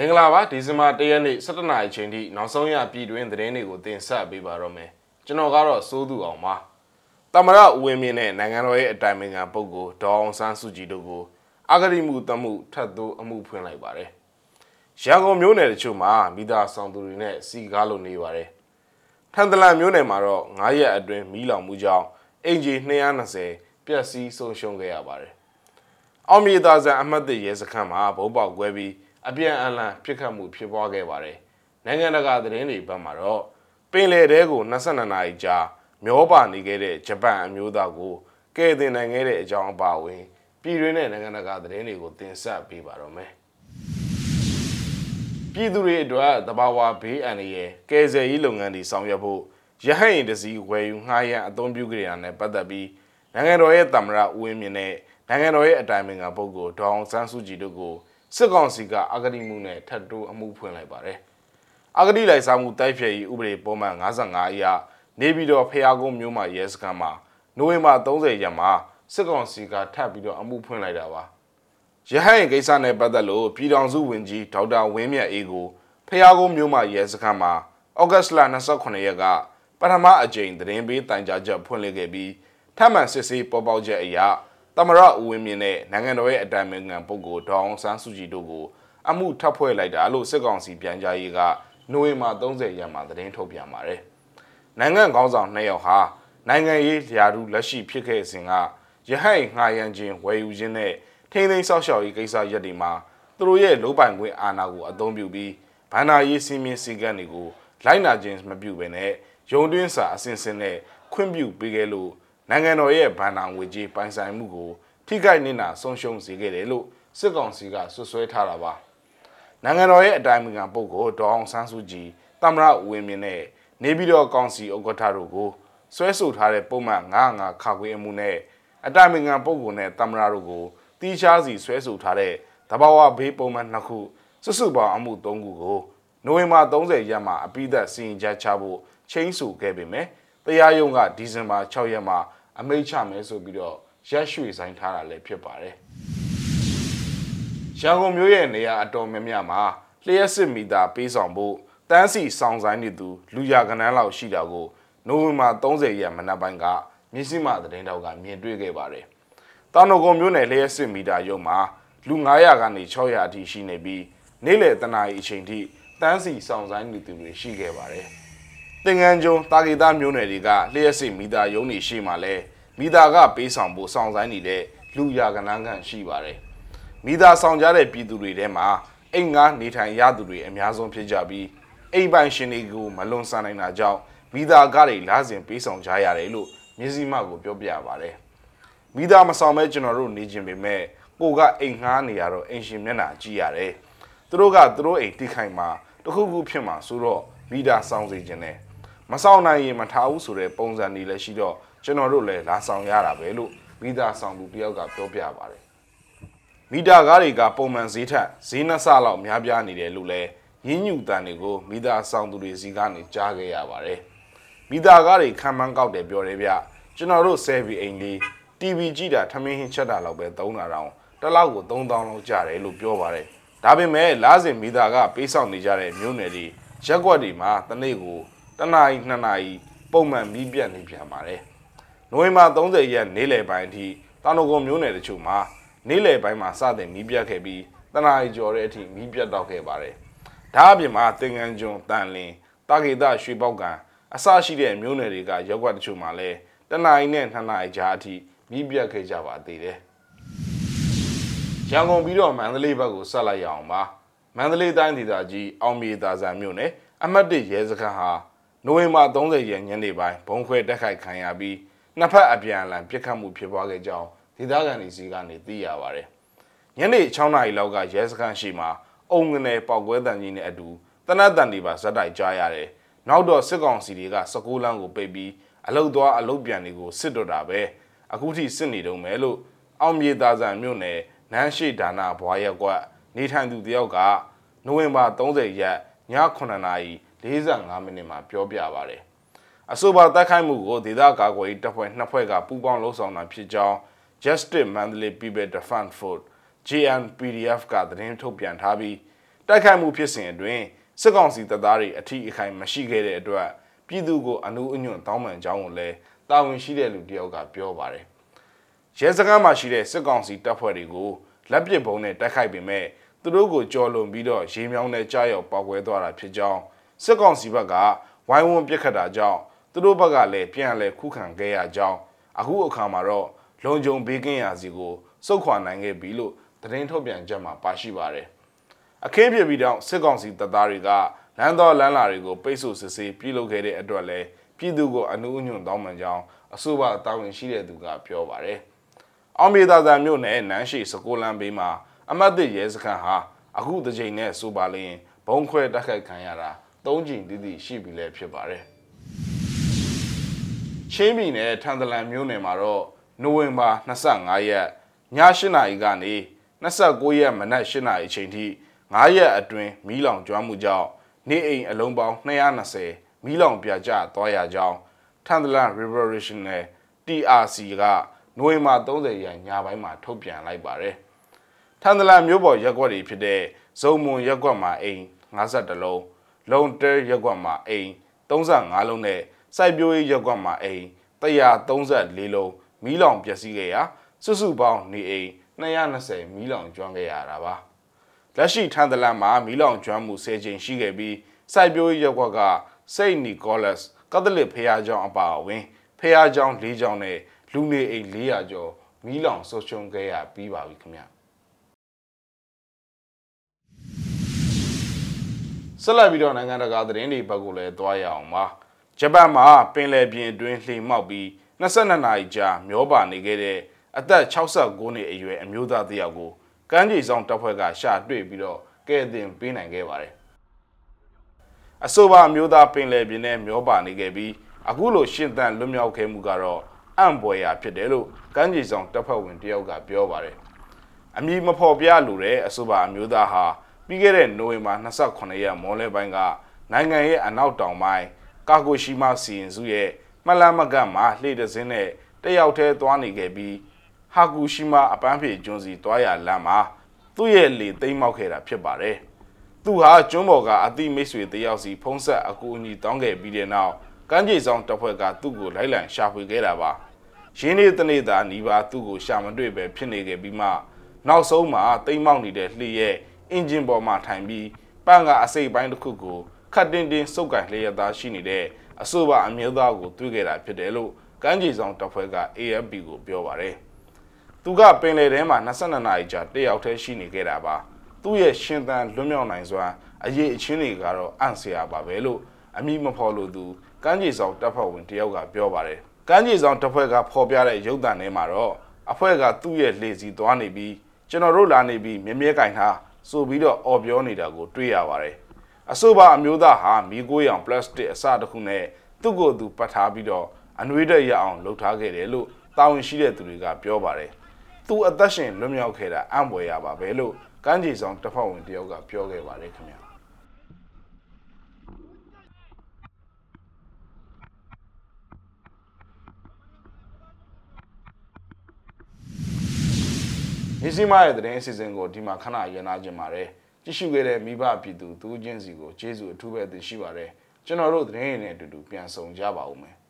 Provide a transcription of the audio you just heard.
မင်္ဂလာပါဒီဇင်ဘာ၁ရက်နေ့17နာရီချိန်ထိနောက်ဆုံးရပြည်တွင်းသတင်းတွေကိုတင်ဆက်ပေးပါတော့မယ်ကျွန်တော်ကတော့စိုးသူအောင်ပါတမရဦးဝင်းမြင့်နဲ့နိုင်ငံတော်ရဲ့အတိုင်ပင်ခံပုဂ္ဂိုလ်ဒေါအောင်ဆန်းစုကြည်တို့ကိုအဂတိမှုတမှုထပ်သိုးအမှုဖွင့်လိုက်ပါတယ်ရန်ကုန်မြို့နယ်တချို့မှာမိသားဆောင်သူတွေနဲ့စီကားလို့နေပါတယ်ထန်တလန်မြို့နယ်မှာတော့9ရက်အတွင်းမီးလောင်မှုကြောင့်အင်ဂျီ220ပျက်စီးဆုံးရှုံးခဲ့ရပါတယ်အောင်မြေသာဆန်အမှတ်တရဲစခန်းမှာဘုံပေါက်ကွဲပြီး အပြန်အလှန်ပြစ်ခတ်မှုဖြစ်ပွားခဲ့ပါတယ်။နိုင်ငံတကာသတင်းတွေဘက်မှာတော့ပင်လယ်ထဲကို22နာရီကြာမျောပါနေခဲ့တဲ့ဂျပန်အမျိုးသားကိုကယ်တင်နိုင်ခဲ့တဲ့အကြောင်းအပါအဝင်ပြည်တွင်းနဲ့နိုင်ငံတကာသတင်းတွေကိုတင်ဆက်ပေးပါတော့မယ်။ပြည်သူတွေအတွက်တဘာဝဘေးအန္တရာယ်ကယ်ဆယ်ရေးလုပ်ငန်းတွေဆောင်ရွက်ဖို့ရဟန်းရင်တစည်းဝယ်ယူငှားရန်အသုံးပြုကြရတဲ့ပတ်သက်ပြီးနိုင်ငံတော်ရဲ့တမရဦးဝင်းမြင့်နဲ့နိုင်ငံတော်ရဲ့အတိုင်ပင်ခံပုဂ္ဂိုလ်ဒေါအောင်ဆန်းစုကြည်တို့ကို စစ်ကောင်စီကအဂတိမှုနဲ့ထပ်တိုးအမှုဖွင့်လိုက်ပါတယ်။အဂတိလိုက်စားမှုတိုက်ဖျက်ရေးဥပဒေပုံမှန်55အရနေပြည်တော်ဖျားကုန်းမြို့မှာရဲစခန်းမှာနိုဝင်ဘာ30ရက်မှာစစ်ကောင်စီကထပ်ပြီးတော့အမှုဖွင့်လိုက်တာပါ။ရဟန်းကိစ္စနဲ့ပတ်သက်လို့ပြည်ထောင်စုဝန်ကြီးဒေါက်တာဝင်းမြတ်အေးကိုဖျားကုန်းမြို့မှာရဲစခန်းမှာဩဂတ်စ်လ29ရက်ကပထမအကြိမ်သတင်းပေးတိုင်ကြားချက်ဖွင့်လှစ်ခဲ့ပြီးထပ်မံစစ်ဆေးပေါ်ပေါက်ချက်အရာ တမရဦးဝင်းမြင့်နဲ့နိုင်ငံတော်ရဲ့အတိုင်ပင်ခံပုဂ္ဂိုလ်ဒေါအောင်ဆန်းစုကြည်တို့ကိုအမှုထပ်ဖွဲ့လိုက်တာလို့စစ်ကောင်စီပြန်ကြားရေးကနိုဝင်ဘာ30ရက်မှာသတင်းထုတ်ပြန်ပါတယ်။နိုင်ငံခေါင်းဆောင်နှစ်ယောက်ဟာနိုင်ငံရေးလျာတူလက်ရှိဖြစ်ခဲ့စဉ်ကရဟိုင်ငှာရန်ခြင်းဝယ်ယူခြင်းနဲ့ထိန်းသိမ်းဆောက်ရှောက်ရေးကိစ္စရပ်တွေမှာသူတို့ရဲ့လိုပိုင်ခွင့်အာဏာကိုအသုံးပြုပြီးဗန္ဒာရေးစည်းမျဉ်းစည်းကမ်းတွေကိုလိုက်နာခြင်းမပြုဘဲနဲ့ရုံတွင်းစာအစဉ်စဉ်နဲ့ခွင့်ပြုပေးခဲ့လို့ နိုင်ငံတော်ရဲ့ဗန်နာငွေကြေးပိုင်ဆိုင်မှုကိုထိခိုက်နေတာဆုံးရှုံးစေခဲ့တယ်လို့စစ်ကောင်စီကဆွဆွဲထားတာပါနိုင်ငံတော်ရဲ့အတိုင်ပင်ခံပုဂ္ဂိုလ်ဒေါအောင်ဆန်းစုကြည်တမရဝင်းမြင့်နဲ့နေပြည်တော်ကောင်စီဥက္ကဋ္ဌတို့ကိုဆွဲဆိုထားတဲ့ပုံမှန်95ခါခွေးအမှုနဲ့အတိုင်ပင်ခံပုဂ္ဂိုလ်နဲ့တမရတို့ကိုတီးခြားစီဆွဲဆိုထားတဲ့တဘာဝဘေးပုံမှန်နှစ်ခုစုစုပေါင်းအမှု၃ခုကိုနိုဝင်ဘာ30ရက်မှာအပိသက်စီရင်ချက်ချဖို့ချိန်ဆခဲ့ပေမဲ့တရားရုံးကဒီဇင်ဘာ6ရက်မှာ အမိန့်ချမယ်ဆိုပြီးတော့ရက်ရွှေဆိုင်ထားတာလည်းဖြစ်ပါတယ်။ရန်ကုန်မြို့ရဲ့နေရာအတော်များများမှာလျှက်စစ်မီတာပေးဆောင်ဖို့တန်းစီဆောင်ဆိုင်နေသူလူရကနန်းလောက်ရှိတာကိုနိုဝင်ဘာ30ရက်မနက်ပိုင်းကမြစည်းမသတင်းတောက်ကမြင်တွေ့ခဲ့ပါတယ်။တောင်တော်ကုန်းမြို့နယ်လျှက်စစ်မီတာရုံမှာလူ900ကနေ600အထိရှိနေပြီးနေ့လယ်တနာရီအချိန်ထိတန်းစီဆောင်ဆိုင်နေသူတွေရှိခဲ့ပါတယ်။ တင်ငန်းကျုံတာဂီတာမြို့နယ်တွေကလျှက်စစ်မီတာရုံတွေရှိမှလဲမိသားကပေးဆောင်ဖို့စောင့်ဆိုင်နေတဲ့လူရကနန်းကန်ရှိပါတယ်မိသားဆောင်ကြတဲ့ပြည်သူတွေထဲမှာအိမ်ငါနေထိုင်ရသူတွေအများဆုံးဖြစ်ကြပြီးအိမ်ပိုင်ရှင်တွေကိုမလွန်ဆန်နိုင်တာကြောင့်မိသားကားတွေလားစဉ်ပေးဆောင်ကြရတယ်လို့မြစည်းမကိုပြောပြပါတယ်မိသားမဆောင်မဲ့ကျွန်တော်တို့နေခြင်းပေမဲ့ကိုကအိမ်ငှားနေရတော့အိမ်ရှင်မျက်နှာကြည့်ရတယ်သူတို့ကသူတို့အိမ်တိခိုင်မှာတခုခုဖြစ်မှာဆိုတော့မိသားဆောင်စေခြင်းနဲ့ မဆောင်နိုင်ရင်မထားဘူးဆိုတဲ့ပုံစံတွေလည်းရှိတော့ကျွန်တော်တို့လည်းလာဆောင်ရတာပဲလို့မိသားဆောင်သူတယောက်ကပြောပြပါတယ်မီတာကားတွေကပုံမှန်ဈေးထက်ဈေးနှစ်ဆလောက်များပြားနေတယ်လို့လည်းရင်းညူတန်တွေကိုမိသားဆောင်သူတွေစီကနေကြားခဲ့ရပါတယ်မိသားကားတွေခံမှန်းကောက်တယ်ပြောတယ်ဗျကျွန်တော်တို့ဆဲဗီအိမ်လေး TV ကြည့်တာထမင်းဟင်းချက်တာလောက်ပဲသုံးတာတောင်တစ်လောက်ကို3000လောက်ကျတယ်လို့ပြောပါတယ်ဒါပေမဲ့လားစင်မိသားကပေးဆောင်နေကြတဲ့မြို့နယ်တွေရက်ွက်တွေမှာတနေ့ကို တနာရီ2နာရီပုံမှန်မီးပြတ်နေပြန်ပါတယ်နိုဝင်ဘာ30ရက်နေ့လယ်ပိုင်းအထိတောင်တော်ကုန်းမြို့နယ်တချို့မှာနေ့လယ်ပိုင်းမှာစတင်မီးပြတ်ခဲ့ပြီးတနာရီကျော်တဲ့အထိမီးပြတ်တော့ခဲ့ပါတယ်။ဒါအပြင်မှာတင်ငန်းကျွန်းတန်လင်းတာဂေတရွှေပေါက်ကံအစရှိတဲ့မြို့နယ်တွေကရက်ွက်တချို့မှာလည်းတနာရီနဲ့2နာရီကြာအထိမီးပြတ်ခဲ့ကြပါသေးတယ်။ရန်ကုန်ပြီးတော့မန္တလေးဘက်ကိုဆက်လိုက်ရအောင်ပါ။မန္တလေးတိုင်းဒေသကြီးအောင်မြေသာဆန်မြို့နယ်အမှတ်၁ရဲစခန်းဟာ နိုဝင်ဘာ30ရက်ညနေပိုင်းဘုံခွဲတက်ခိုက်ခံရပြီးနှစ်ဖက်အပြန်အလှန်ပြစ်ခတ်မှုဖြစ်ပွားခဲ့ကြောင်းဒေသခံတွေစီကနေသိရပါတယ်။ညနေ6နာရီလောက်ကရဲစခန်းရှိမှာအုံငနယ်ပေါက်ကွဲတန်ကြီးနဲ့အတူတနတ်တန်တွေပါဇက်တိုက်ကြားရတယ်။နောက်တော့စစ်ကောင်စီတွေက16လမ်းကိုပိတ်ပြီးအလုတ်သွားအလုတ်ပြန်တွေကိုစစ်တော့တာပဲ။အခုထိစစ်နေတုံးမယ်လို့အောင်မြေသားဆန်မြို့နယ်နန်းရှိဒါနာဘွားရက်ကွက်နေထိုင်သူတယောက်ကနိုဝင်ဘာ30ရက်ည 9:45မိနစ်မှာပြောပြပါတယ်အဆိုပါတိုက်ခိုက်မှုကိုဒေသကာကွယ်ရေးတပ်ဖွဲ့နှစ်ဖွဲ့ကပူးပေါင်းလှုပ်ဆောင်တာဖြစ်ကြောင်း Justice Mandalay People Defense Force JNPDF ကသတင်းထုတ်ပြန်ထားပြီးတိုက်ခိုက်မှုဖြစ်စဉ်အတွင်းစစ်ကောင်စီတပ်သားတွေအထီးအခိုင်မရှိခဲ့တဲ့အတွက်ပြည်သူကိုအနူးအညွန့်တောင်းပန်ကြောင်းကိုလည်းတာဝန်ရှိတဲ့လူတစ်ယောက်ကပြောပါတယ်ရဲစခန်းမှာရှိတဲ့စစ်ကောင်စီတပ်ဖွဲ့တွေကိုလက်ပစ်ဘုံနဲ့တိုက်ခိုက်ပေမဲ့သူတို့ကိုကြော်လွန်ပြီးတော့ရေမြောင်းနဲ့ကြားရောက်ပောက်ကွဲသွားတာဖြစ်ကြောင်း စစ်ကောင်စီဘက်ကဝိုင်းဝန်းပစ်ခတ်တာကြောင့်သူတို့ဘက်ကလည်းပြန်လဲခုခံခဲ့ရကြောင်းအခုအခါမှာတော့လုံခြုံဘေးကင်းရာစီကိုစုတ်ခွာနိုင်ခဲ့ပြီလို့သတင်းထုတ်ပြန်ချက်မှာပါရှိပါတယ်အခင်းဖြစ်ပြီးတော့စစ်ကောင်စီတပ်သားတွေကလမ်းတော်လမ်းလာတွေကိုပိတ်ဆို့စစ်ဆေးပြုလုပ်ခဲ့တဲ့အတွက်လည်းပြည်သူကိုအနူးအညွန့်တောင်းပန်ကြောင်းအဆိုပါတာဝန်ရှိတဲ့သူကပြောပါတယ်။အောင်မြေသာသာမြို့နယ်နန်းရှိစကိုလန်ဘေးမှာအမတ်တစ်ရဲစခန်းဟာအခုတစ်ချိန်နဲ့ဆိုပါလျင်ဘုံခွဲတက်ခိုက်ခံရတာ ၃ချိန်တည်တည်ရှိပြီလည်းဖြစ်ပါတယ်။ချင်းပြည်နယ်ထန်တလန်မြို့နယ်မှာတော့နိုဝင်ဘာ25ရက်ည8နာရီကနေ29ရက်မနက်8နာရီအချိန်ထိ9ရက်အတွင်းမီးလောင်ကျွမ်းမှုကြောင့်နေအိမ်အလုံးပေါင်း220မီးလောင်ပြကြသွားရကြောင်းထန်တလန် Revolutionary TRC ကနိုဝင်ဘာ30ရက်ညပိုင်းမှာထုတ်ပြန်လိုက်ပါတယ်။ထန်တလန်မြို့ပေါ်ရက်ကွက်တွေဖြစ်တဲ့ဇုံမွန်ရက်ကွက်မှာအိမ်52လုံး လုံတဲရက်ကွက်မှာအိမ်35လုံးနဲ့စိုက်ပျိုးရေးရက်ကွက်မှာအိမ်134လုံးမီးလောင်ပျက်စီးခဲ့ရာစုစုပေါင်းနေအိမ်220မီးလောင်ကျွမ်းခဲ့ရတာပါလက်ရှိထန်တလန်မှာမီးလောင်ကျွမ်းမှု10ချိန်ရှိခဲ့ပြီးစိုက်ပျိုးရေးရက်ကွက်ကစိတ်နီကိုလတ်ကက်သလစ်ဖះเจ้าအပါအဝင်ဖះเจ้า၄เจ้าနဲ့လူနေအိမ်400ကျော်မီးလောင်ဆုံးရှုံးခဲ့ရပြီးပါပြီခင်ဗျ ဆက်လက်ပြီးတော့နိုင်ငံတကာသတင်းတွေဘက်ကိုလည်းတွားရအောင်ပါဂျပန်မှာပင်လယ်ပြင်အတွင်းလှေမှောက်ပြီး22နာရီကြာမျောပါနေခဲ့တဲ့အသက်69နှစ်အရွယ်အမျိုးသားတစ်ယောက်ကိုကမ်းခြေဆောင်တပ်ဖွဲ့ကရှာတွေ့ပြီးတော့ကဲတင်ပေးနိုင်ခဲ့ပါတယ်အဆိုပါအမျိုးသားပင်လယ်ပြင်နဲ့မျောပါနေခဲ့ပြီးအခုလိုရှင်းတန်လွတ်မြောက်ခဲ့မှုကတော့အံ့ပွေရာဖြစ်တယ်လို့ကမ်းခြေဆောင်တပ်ဖွဲ့ဝင်တယောက်ကပြောပါတယ်အမည်မဖော်ပြလိုတဲ့အဆိုပါအမျိုးသားဟာ ပြီးခဲ့တဲ့နိုဝင်ဘာ28ရက်မော်လဲပိုင်းကနိုင်ငံရဲ့အနောက်တောင်ပိုင်းကာဂိုရှိမာစီရင်စုရဲ့မလမကတ်မှာလှေတစင်းနဲ့တယောက်တည်းသွားနေခဲ့ပြီးဟာကူရှိမာအပန်းဖြေကျွန်းစီတွားရလမ်းမှာသူ့ရဲ့လေသိမ်းမောက်ခဲ့တာဖြစ်ပါတယ်။သူဟာကျွန်းပေါ်ကအတိမိတ်ဆွေတယောက်စီဖုံးဆက်အကူအညီတောင်းခဲ့ပြီးတဲ့နောက်ကမ်းခြေဆောင်တပ်ဖွဲ့ကသူ့ကိုလိုက်လံရှာဖွေခဲ့တာပါ။ရင်းနေတနေ့သာနီးပါသူ့ကိုရှာမတွေ့ပဲဖြစ်နေခဲ့ပြီးမှနောက်ဆုံးမှာတိမ်းမောက်နေတဲ့လှေရဲ့ အင်ဂျင်ပေါ်မှာထိုင်ပြီးပန့်ကအစိပ်ပိုင်းတစ်ခုကိုခတ်တင်းတင်းစုပ်ကန်လျက်သားရှိနေတဲ့အဆိုပါအမျိုးသားကိုတွေ့ခဲ့တာဖြစ်တယ်လို့ကမ်းခြေဆောင်တပ်ဖွဲ့က AFP ကိုပြောပါတယ်။သူကပင်လယ်ထဲမှာ22နာရီကြာတယောက်တည်းရှိနေခဲ့တာပါ။သူ့ရဲ့ရှင်သန်လွတ်မြောက်နိုင်စွာအရေးအချင်းတွေကတော့အံ့စရာပါပဲလို့အမိမဖော်လို့သူကမ်းခြေဆောင်တပ်ဖွဲ့ဝင်တယောက်ကပြောပါတယ်။ကမ်းခြေဆောင်တပ်ဖွဲ့ကဖော်ပြတဲ့ရုပ်သံထဲမှာတော့အဖွဲ့ကသူ့ရဲ့လေစီသွားနေပြီးကျွန်တော်တို့လာနေပြီးမြဲမြဲကင်ထား ဆိုပြီးတော့အော်ပြောနေတာကိုတွေ့ရပါတယ်။အဆိုပါအမျိုးသားဟာမီးကိုးရောင်ပလတ်စတစ်အစတစ်ခုနဲ့သူ့ကိုယ်သူပတ်ထားပြီးတော့အနှွေးတဲ့ရအောင်လှုပ်ထားခဲ့တယ်လို့တာဝန်ရှိတဲ့သူတွေကပြောပါတယ်။သူအသက်ရှင်လွတ်မြောက်ခဲ့တာအံ့ဖွယ်ရပါပဲလို့ကမ်းခြေဆောင်တပ်ဖွဲ့ဝင်တယောက်ကပြောခဲ့ပါတယ်ခင်ဗျာ။ မြစီမရဲ့သတင်းအစီအစဉ်ကိုဒီမှာခဏရနာခြင်းပါတယ်။ကြည့်ရှုခဲ့တဲ့မိဘပြည်သူသူချင်းစီကိုကျေးဇူးအထူးပဲတင်ရှိပါတယ်။ကျွန်တော်တို့သတင်းရည်နဲ့အတူတူပြန်ဆောင်ကြပါဦးမယ်။